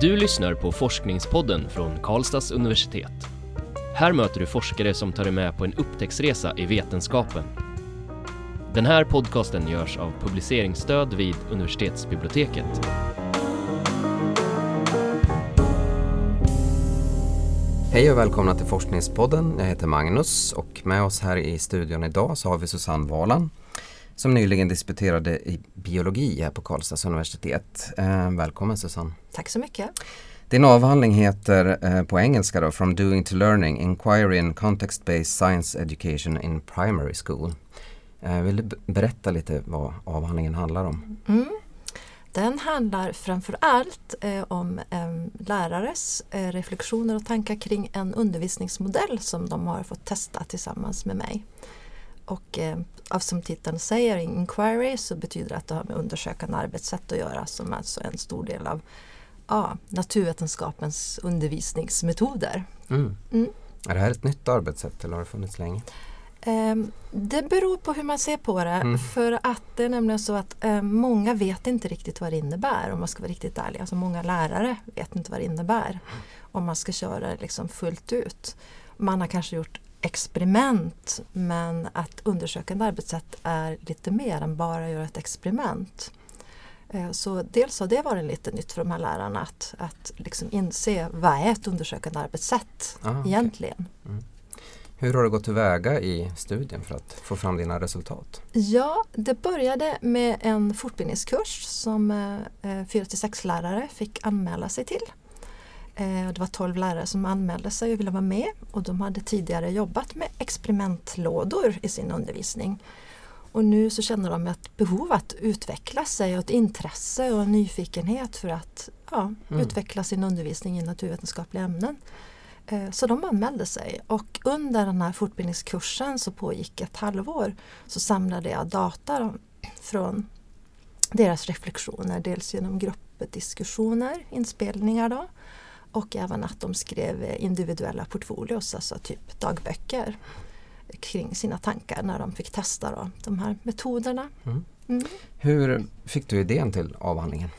Du lyssnar på Forskningspodden från Karlstads universitet. Här möter du forskare som tar dig med på en upptäcktsresa i vetenskapen. Den här podcasten görs av publiceringsstöd vid universitetsbiblioteket. Hej och välkomna till Forskningspodden. Jag heter Magnus och med oss här i studion idag så har vi Susanne Valan som nyligen disputerade i biologi här på Karlstads universitet. Eh, välkommen Susanne! Tack så mycket! Din avhandling heter eh, på engelska då From Doing to Learning Inquiry in Context-Based Science Education in Primary School. Eh, vill du berätta lite vad avhandlingen handlar om? Mm. Den handlar framförallt eh, om eh, lärares eh, reflektioner och tankar kring en undervisningsmodell som de har fått testa tillsammans med mig. Och eh, som titeln säger, inquiry, så betyder det att det har med undersökande arbetssätt att göra som alltså är en stor del av ja, naturvetenskapens undervisningsmetoder. Mm. Mm. Är det här ett nytt arbetssätt eller har det funnits länge? Um, det beror på hur man ser på det. Mm. För att det är nämligen så att um, många vet inte riktigt vad det innebär om man ska vara riktigt ärlig. Alltså många lärare vet inte vad det innebär om man ska köra liksom fullt ut. Man har kanske gjort experiment men att undersökande arbetssätt är lite mer än bara att göra ett experiment. Eh, så dels har det varit lite nytt för de här lärarna att, att liksom inse vad är ett undersökande arbetssätt ah, egentligen. Okay. Mm. Hur har du gått tillväga i studien för att få fram dina resultat? Ja, det började med en fortbildningskurs som eh, 4 6 lärare fick anmäla sig till. Eh, det var 12 lärare som anmälde sig och ville vara med och de hade tidigare jobbat med experimentlådor i sin undervisning. Och nu så känner de ett behov att utveckla sig och ett intresse och en nyfikenhet för att ja, mm. utveckla sin undervisning i naturvetenskapliga ämnen. Eh, så de anmälde sig och under den här fortbildningskursen som pågick ett halvår så samlade jag data från deras reflektioner, dels genom gruppdiskussioner, inspelningar då, och även att de skrev individuella portfolios, alltså typ dagböcker kring sina tankar när de fick testa då, de här metoderna. Mm. Mm. Hur fick du idén till avhandlingen?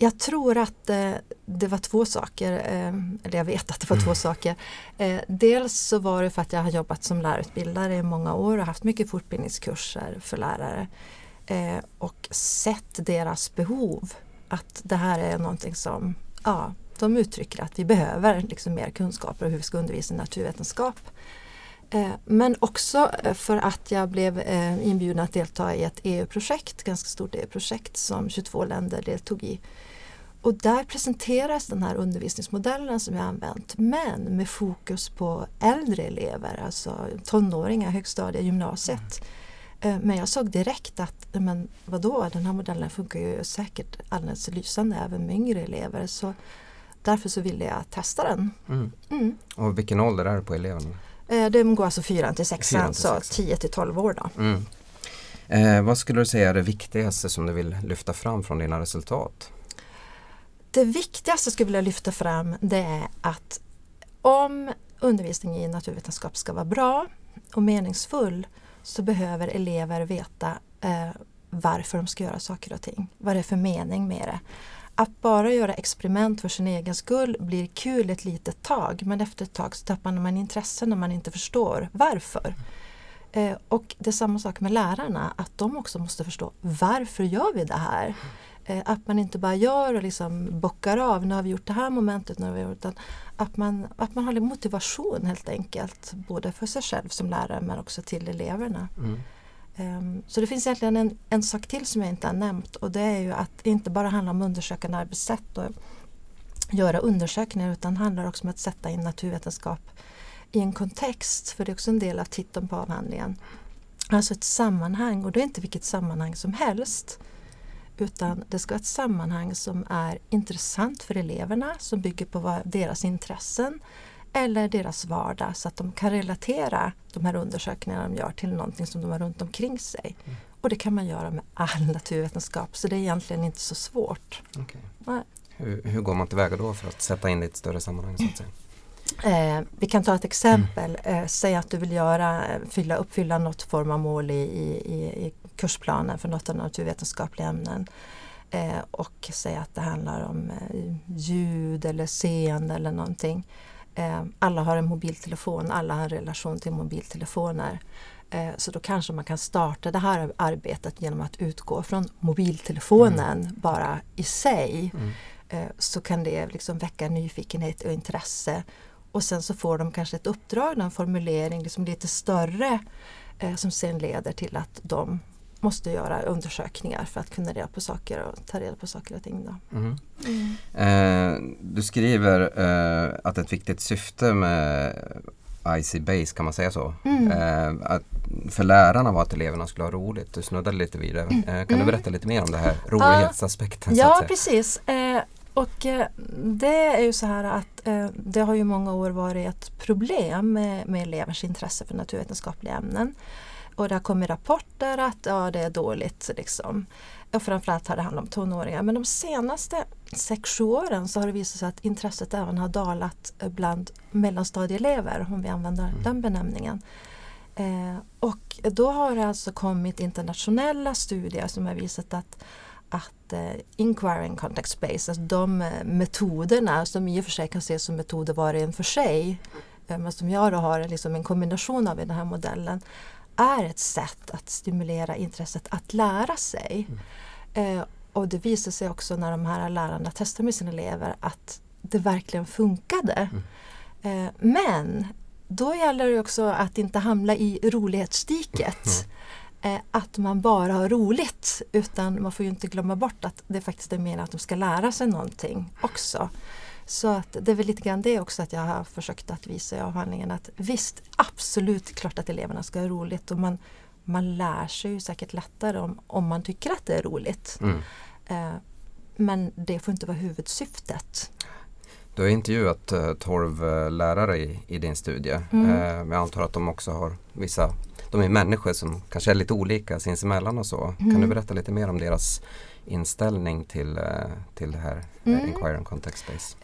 Jag tror att eh, det var två saker, eh, eller jag vet att det var mm. två saker. Eh, dels så var det för att jag har jobbat som lärarutbildare i många år och haft mycket fortbildningskurser för lärare eh, och sett deras behov. Att det här är någonting som ja, de uttrycker att vi behöver liksom mer kunskaper om hur vi ska undervisa i naturvetenskap. Eh, men också eh, för att jag blev eh, inbjuden att delta i ett EU-projekt, ganska stort EU-projekt som 22 länder deltog i. Och där presenteras den här undervisningsmodellen som jag använt men med fokus på äldre elever, alltså tonåringar, högstadiet, gymnasiet. Mm. Men jag såg direkt att men vadå, den här modellen funkar ju säkert alldeles lysande även med yngre elever. Så därför så ville jag testa den. Mm. Mm. Och vilken ålder är det på eleverna? Eh, de går alltså 4 till 6, så 10 till 12 år. Då. Mm. Eh, vad skulle du säga är det viktigaste som du vill lyfta fram från dina resultat? Det viktigaste skulle jag vilja lyfta fram det är att om undervisning i naturvetenskap ska vara bra och meningsfull så behöver elever veta eh, varför de ska göra saker och ting. Vad det är för mening med det. Att bara göra experiment för sin egen skull blir kul ett litet tag men efter ett tag så tappar man intressen när man inte förstår varför. Eh, och det är samma sak med lärarna, att de också måste förstå varför gör vi det här? Eh, att man inte bara gör och liksom bockar av, nu har vi gjort det här momentet, nu har vi gjort det. Att man, att man har motivation helt enkelt, både för sig själv som lärare men också till eleverna. Mm. Um, så det finns egentligen en, en sak till som jag inte har nämnt och det är ju att det inte bara handlar om undersökande arbetssätt och göra undersökningar utan handlar också om att sätta in naturvetenskap i en kontext, för det är också en del av titeln på avhandlingen. Alltså ett sammanhang och det är inte vilket sammanhang som helst utan det ska vara ett sammanhang som är intressant för eleverna, som bygger på deras intressen eller deras vardag så att de kan relatera de här undersökningarna de gör till någonting som de har runt omkring sig. Mm. Och det kan man göra med all naturvetenskap så det är egentligen inte så svårt. Okay. Hur, hur, går man tillväga då för att sätta in det i ett större sammanhang? Så att säga? Eh, vi kan ta ett exempel. Mm. Eh, säg att du vill göra, fylla, uppfylla något form av mål i, i, i kursplanen för något av naturvetenskapliga ämnen. eh, och säga att det handlar om eh, ljud eller seende eller någonting. Eh, alla har en mobiltelefon, alla har en relation till mobiltelefoner. Eh, så då kanske man kan starta det här arbetet genom att utgå från mobiltelefonen mm. bara i sig. Mm. Eh, så kan det liksom väcka nyfikenhet och intresse. Och sen så får de kanske ett uppdrag, en formulering liksom lite större eh, som sen leder till att de måste göra undersökningar för att kunna reda på saker och ta reda på saker och ting. Då. Mm. Mm. Eh, du skriver eh, att ett viktigt syfte med IC Base kan man säga så. Mm. Eh, att för lärarna var att eleverna skulle ha roligt. Du snuddade lite vid det. Eh, kan du mm. berätta lite mer om det här rolighetsaspekten? Ja, precis. Och eh, det är ju så här att eh, det har ju många år varit ett problem med, med elevers intresse för naturvetenskapliga ämnen. Och det har kommit rapporter att ja, det är dåligt. Liksom. Och framförallt har det handlat om tonåringar. Men de senaste 6-7 åren så har det visat sig att intresset även har dalat bland mellanstadieelever om vi använder mm. den benämningen. Eh, och då har det alltså kommit internationella studier som har visat att att eh, inquiring context space, alltså de eh, metoderna som i och för sig kan ses som metoder var och en för sig, eh, men som jag då har liksom en kombination av i den här modellen, är ett sätt att stimulera intresset att lära sig. Mm. Eh, och det visar sig också när de här lärarna testar med sina elever att det verkligen funkade. Mm. Eh, men då gäller det också att inte hamna i rolighetsdiket. Mm. Eh, att man bara har roligt utan man får ju inte glömma bort att det faktiskt är meningen att de ska lära sig någonting också. Så att det är väl lite grann det också att jag har försökt att visa i avhandlingen att visst, absolut klart att eleverna ska ha roligt och man, man lär sig ju säkert lättare om, om man tycker att det är roligt. Mm. Eh, men det får inte vara huvudsyftet. Du har intervjuat uh, 12 uh, lärare i, i, din studie. Mm. Jag antar att de också har vissa, de är människor som kanske är lite olika sinsemellan och så. Mm. Kan du mm. berätta lite mer om deras inställning till, uh, till det här mm. Inquiry and Context Space?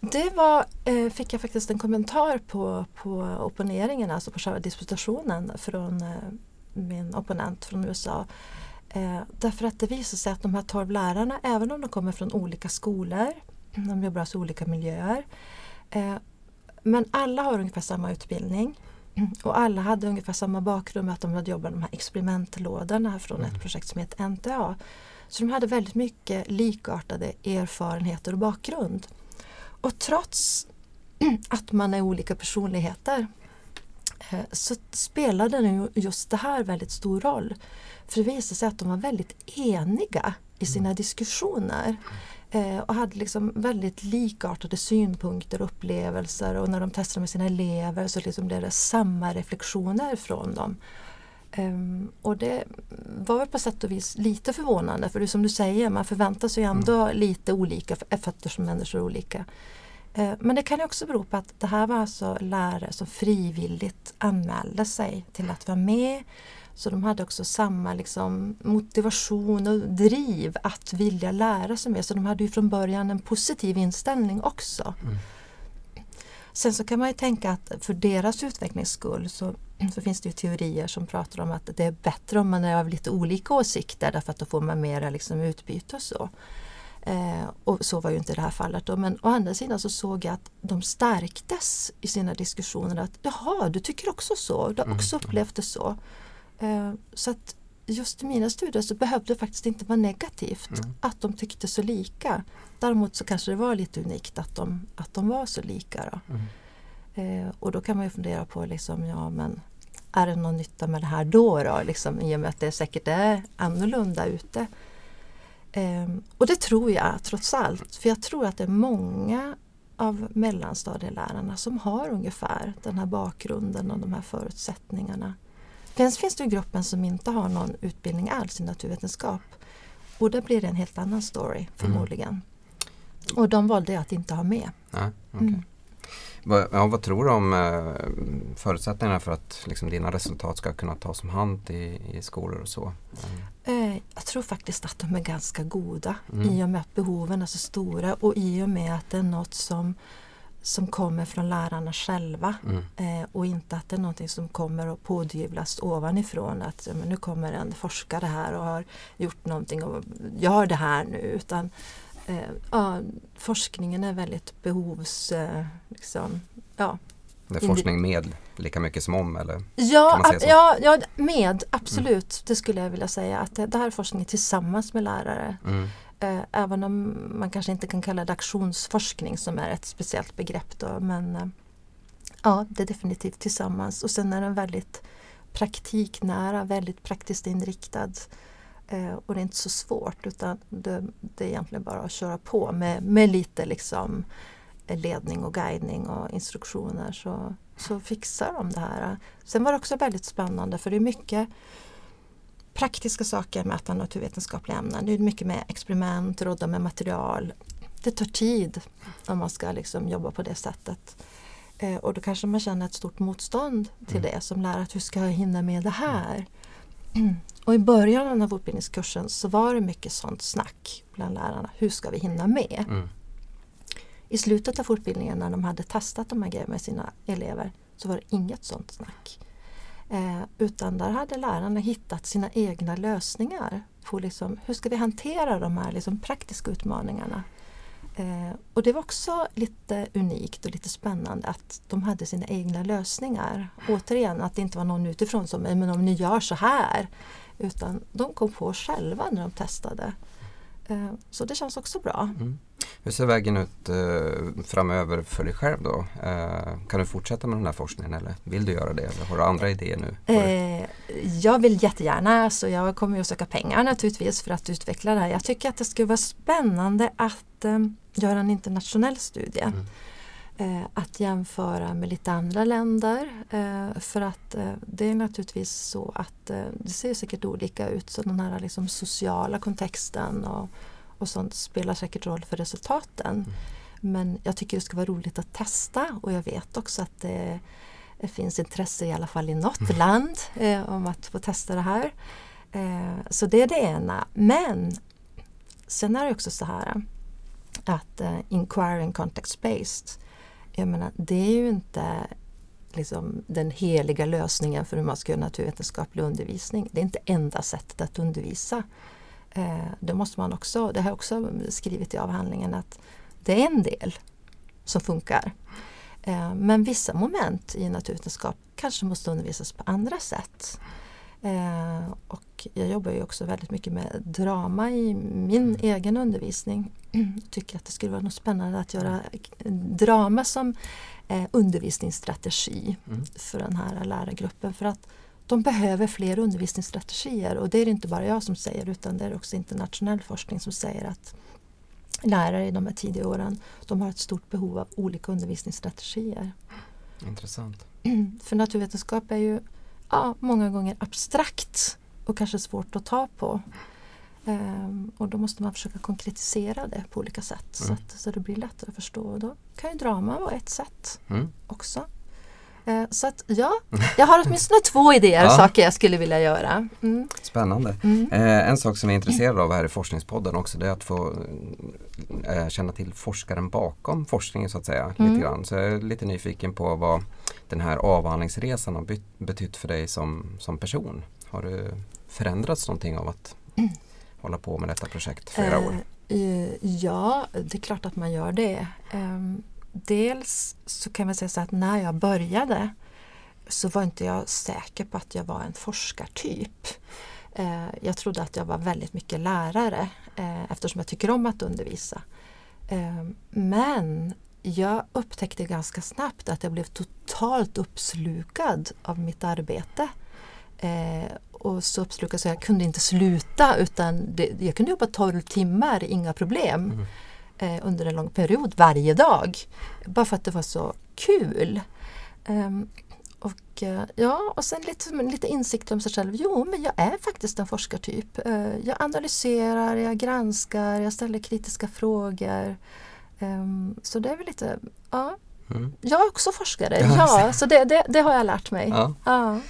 det var, fick jag faktiskt en kommentar på, på opponeringen, alltså på själva disputationen från min opponent från USA. därför att det visar sig att de här 12 lärarna, även om de kommer från olika skolor, de jobbar alltså i olika miljöer. Eh, men alla har ungefär samma utbildning. Och alla hade ungefär samma bakgrund med att de hade jobbat med de här experimentlådorna från ett mm. projekt som heter NTA. Så de hade väldigt mycket likartade erfarenheter och bakgrund. Och trots att man är olika personligheter eh, så spelade nu just det här väldigt stor roll. För det visade sig att de var väldigt eniga i sina mm. diskussioner. Eh, och hade liksom väldigt likartade synpunkter och upplevelser och när de testade med sina elever så liksom blev det samma reflektioner från dem. Um, och det var väl på sätt och vis lite förvånande för det som du säger, man förväntar sig ändå mm. lite olika eftersom människor är olika. Uh, men det kan också bero på att det här var alltså lärare som frivilligt anmälde sig till att vara med så de hade också samma liksom, motivation och driv att vilja lära sig mer. Så de hade ju från början en positiv inställning också. Mm. Sen så kan man ju tänka att för deras utvecklings skull så, så, finns det ju teorier som pratar om att det är bättre om man är av lite olika åsikter därför att då får man mera liksom utbyte och så. Eh, och så var ju inte det här fallet då. Men å andra sidan så såg jag att de stärktes i sina diskussioner. att Jaha, du tycker också så, du har också mm. upplevt det så. Eh, så att just i mina studier så behövde det faktiskt inte vara negativt mm. att de tyckte så lika. Däremot så kanske det var lite unikt att de, att de var så lika. Då. Mm. Eh, och då kan man ju fundera på liksom, ja men är det någon nytta med det här då? då liksom, I och med att det säkert är annorlunda ute. Eh, och det tror jag trots allt. För jag tror att det är många av mellanstadielärarna som har ungefär den här bakgrunden och de här förutsättningarna. Sen finns det gruppen som inte har någon utbildning alls i naturvetenskap. Och då blir det en helt annan story mm. förmodligen. Mm. Och de valde jag att inte ha med. Ja, okay. mm. ja, vad tror du om eh, förutsättningarna för att liksom, dina resultat ska kunna tas om hand i, i skolor och så? Mm. Eh, jag tror faktiskt att de är ganska goda mm. i och med att behoven är så stora och i och med att det är något som som kommer från lärarna själva Mm. eh, och inte att det är någonting som kommer att pådyvlas ovanifrån att men nu kommer en forskare här och har gjort någonting och gör det här nu utan eh, ja, forskningen är väldigt behovs... Eh, liksom, ja, Det är forskning med lika mycket som om eller? Ja, ja, ja, med absolut. Det skulle jag vilja säga. Att det, det här är forskning tillsammans med lärare. Mm. Eh, även om man kanske inte kan kalla det aktionsforskning som är ett speciellt begrepp. Då, men eh, ja, det är definitivt tillsammans. Och sen är den väldigt praktiknära, väldigt praktiskt inriktad. Eh, och det är inte så svårt utan det, det är egentligen bara att köra på med, med lite liksom ledning och guidning och instruktioner så, så fixar de det här. Sen var det också väldigt spännande för det är mycket praktiska saker med att ha naturvetenskapliga ämnen. Det är mycket med experiment, rodda med material. Det tar tid om man ska liksom jobba på det sättet. Eh, och då kanske man känner ett stort motstånd till Mm. det som lärare. Att hur ska jag hinna med det här? Och i början av fortbildningskursen så var det mycket sånt snack bland lärarna. Hur ska vi hinna med? Mm. I slutet av fortbildningen när de hade testat de här grejerna med sina elever så var det inget sånt snack. Eh, utan där hade lärarna hittat sina egna lösningar på liksom, hur ska vi hantera de här liksom, praktiska utmaningarna. Eh, och det var också lite unikt och lite spännande att de hade sina egna lösningar. Återigen att det inte var någon utifrån som men om ni gör så här. Utan de kom på själva när de testade. Eh, så det känns också bra. Mm. Hur ser vägen ut eh, framöver för dig själv då? Eh, kan du fortsätta med den här forskningen eller vill du göra det? Eller har du andra idéer nu? Eh, jag vill jättegärna, så jag kommer att söka pengar naturligtvis för att utveckla det här. Jag tycker att det skulle vara spännande att eh, göra en internationell studie. Mm. Eh, att jämföra med lite andra länder. Eh, för att det är naturligtvis så att det ser säkert olika ut. Så den här liksom sociala kontexten och, och sånt spelar säkert roll för resultaten. Men jag tycker det ska vara roligt att testa och jag vet också att det, det finns intresse i alla fall i något land eh, om att få testa det här. Eh, så det är det ena. Men sen är det också så här att eh, inquiring context-based, jag menar det är ju inte liksom den heliga lösningen för hur man ska göra naturvetenskaplig undervisning. Det är inte enda sättet att undervisa. Eh, det måste man också, det har jag också skrivit i avhandlingen att det är en del som funkar. Eh, men vissa moment i naturvetenskap kanske måste undervisas på andra sätt. Eh, och jag jobbar ju också väldigt mycket med drama i min egen undervisning. Tycker att det skulle vara något spännande att göra drama som undervisningsstrategi Mm. för den här lärargruppen. För att de behöver fler undervisningsstrategier och det är det inte bara jag som säger utan det är också internationell forskning som säger att lärare i de här tidiga åren de har ett stort behov av olika undervisningsstrategier. Intressant. För naturvetenskap är ju ja, många gånger abstrakt och kanske svårt att ta på. Ehm, och då måste man försöka konkretisera det på olika sätt så, Mm. att, så det blir lättare att förstå. Och då kan ju drama vara ett sätt Mm. också. Eh, så att ja, jag har åtminstone två idéer, Ja. saker jag skulle vilja göra. Mm. Spännande. Mm. Eh, en sak som vi är intresserade av här i Forskningspodden också det är att få eh, känna till forskaren bakom forskningen så att säga. Mm. Lite grann. Så jag är lite nyfiken på vad den här avhandlingsresan har betytt för dig som, som person. Har du förändrats någonting av att hålla på med detta projekt flera år? Eh, ja, det är klart att man gör det. Ehm, dels så kan man säga så att när jag började så var inte jag säker på att jag var en forskartyp. Eh, jag trodde att jag var väldigt mycket lärare eh, eftersom jag tycker om att undervisa. Eh, men jag upptäckte ganska snabbt att jag blev totalt uppslukad av mitt arbete. Eh, och så uppslukad så jag kunde inte sluta utan det, jag kunde jobba 12 timmar, inga problem. Mm. Eh, under en lång period varje dag. Bara för att det var så kul. Ehm, och eh, ja, och sen lite, lite insikt om sig själv. Jo, men jag är faktiskt en forskartyp. Eh, jag analyserar, jag granskar, jag ställer kritiska frågor. Ehm, så det är väl lite, ja, Mm. jag är också forskare. Ja, så det, det, det har jag lärt mig. Ja. Ja.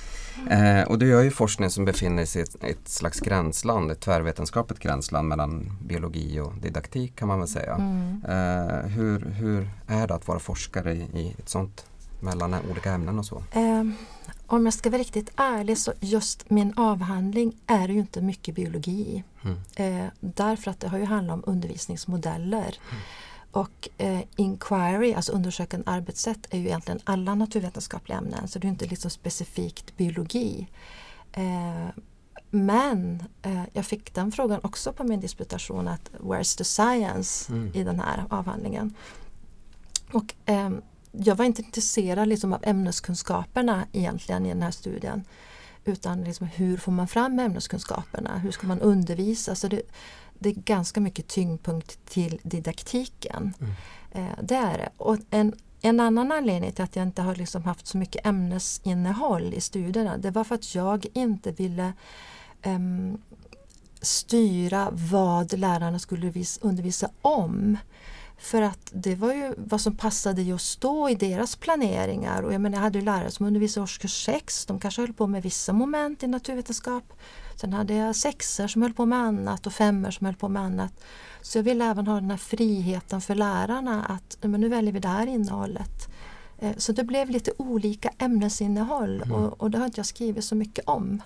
Eh, och du gör ju forskning som befinner sig i ett, ett, slags gränsland, ett tvärvetenskapligt gränsland mellan biologi och didaktik kan man väl säga. Mm. Eh, hur, hur är det att vara forskare i, i ett sånt mellan olika ämnen och så? Eh, om jag ska vara riktigt ärlig så just min avhandling är ju inte mycket biologi mm. eh, Därför att det har ju handlat om undervisningsmodeller. Mm. Och eh, inquiry, alltså undersökande arbetssätt, är ju egentligen alla naturvetenskapliga ämnen så det är inte liksom specifikt biologi. Eh, men eh, jag fick den frågan också på min disputation att Where's the science mm. i den här avhandlingen. Och eh, jag var inte intresserad liksom av ämneskunskaperna egentligen i den här studien. Utan liksom hur får man fram ämneskunskaperna? Hur ska man undervisa? Så det, det är ganska mycket tyngdpunkt till didaktiken. Mm. Eh, det är det. Och en, en annan anledning till att jag inte har liksom haft så mycket ämnesinnehåll i studierna det var för att jag inte ville um, styra vad lärarna skulle undervisa om. För att det var ju vad som passade just då i deras planeringar. Och jag, menar, jag hade ju lärare som undervisade årskurs 6. De kanske höll på med vissa moment i naturvetenskap. Sen hade jag sexor som höll på med annat och femmor som höll på med annat. Så jag ville även ha den här friheten för lärarna att men nu väljer vi det här innehållet. Eh, så det blev lite olika ämnesinnehåll mm. och, och det har inte jag skrivit så mycket om.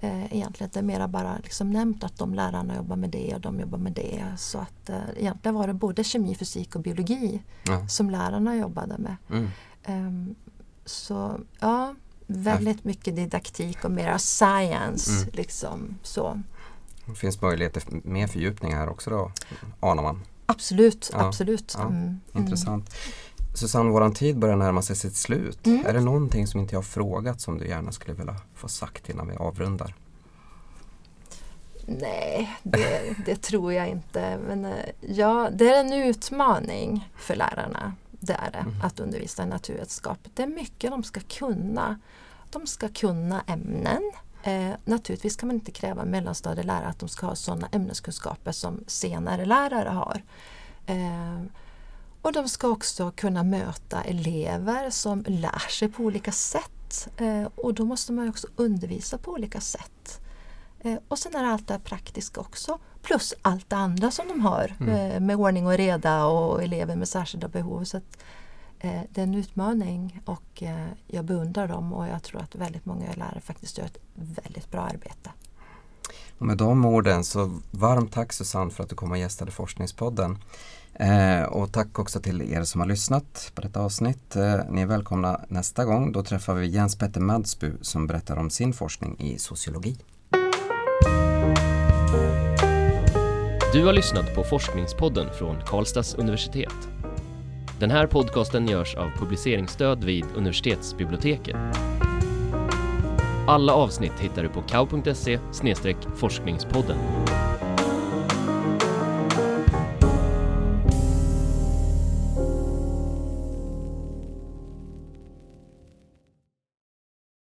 Eh, egentligen det är mera bara liksom nämnt att de lärarna jobbar med det och de jobbar med det. Så att eh, egentligen var det både kemi, fysik och biologi ja. som lärarna jobbade med. Mm. Um, så ja, väldigt mycket didaktik och mera science. Mm. Liksom, så. Det finns möjligheter för mer fördjupning här också då, anar man? Absolut, ja. absolut. Ja. Mm. Intressant. Susanne, våran tid börjar närma sig sitt slut. Mm. Är det någonting som inte jag frågat som du gärna skulle vilja få sagt innan vi avrundar? Nej, det, det tror jag inte. Men eh, ja, det är en utmaning för lärarna. Det är det, mm. att undervisa i naturvetenskap. Det är mycket de ska kunna. De ska kunna ämnen. Eh, naturligtvis kan man inte kräva mellanstadielärare att de ska ha sådana ämneskunskaper som senare lärare har. Eh, och de ska också kunna möta elever som lär sig på olika sätt. Eh, och då måste man också undervisa på olika sätt. Eh, och sen är det allt det praktiska också. Plus allt det andra som de har mm. Eh, med ordning och reda och elever med särskilda behov. Så att, eh, det är en utmaning och eh, jag beundrar dem och jag tror att väldigt många lärare faktiskt gör ett väldigt bra arbete. Och med de orden så varmt tack Susanne för att du kom och gästade Forskningspodden. Eh, och tack också till er som har lyssnat på detta avsnitt. Eh, ni är välkomna nästa gång. Då träffar vi Jens Petter Madsbu som berättar om sin forskning i sociologi. Du har lyssnat på Forskningspodden från Karlstads universitet. Den här podcasten görs av publiceringsstöd vid universitetsbiblioteket. Alla avsnitt hittar du på kau.se forskningspodden.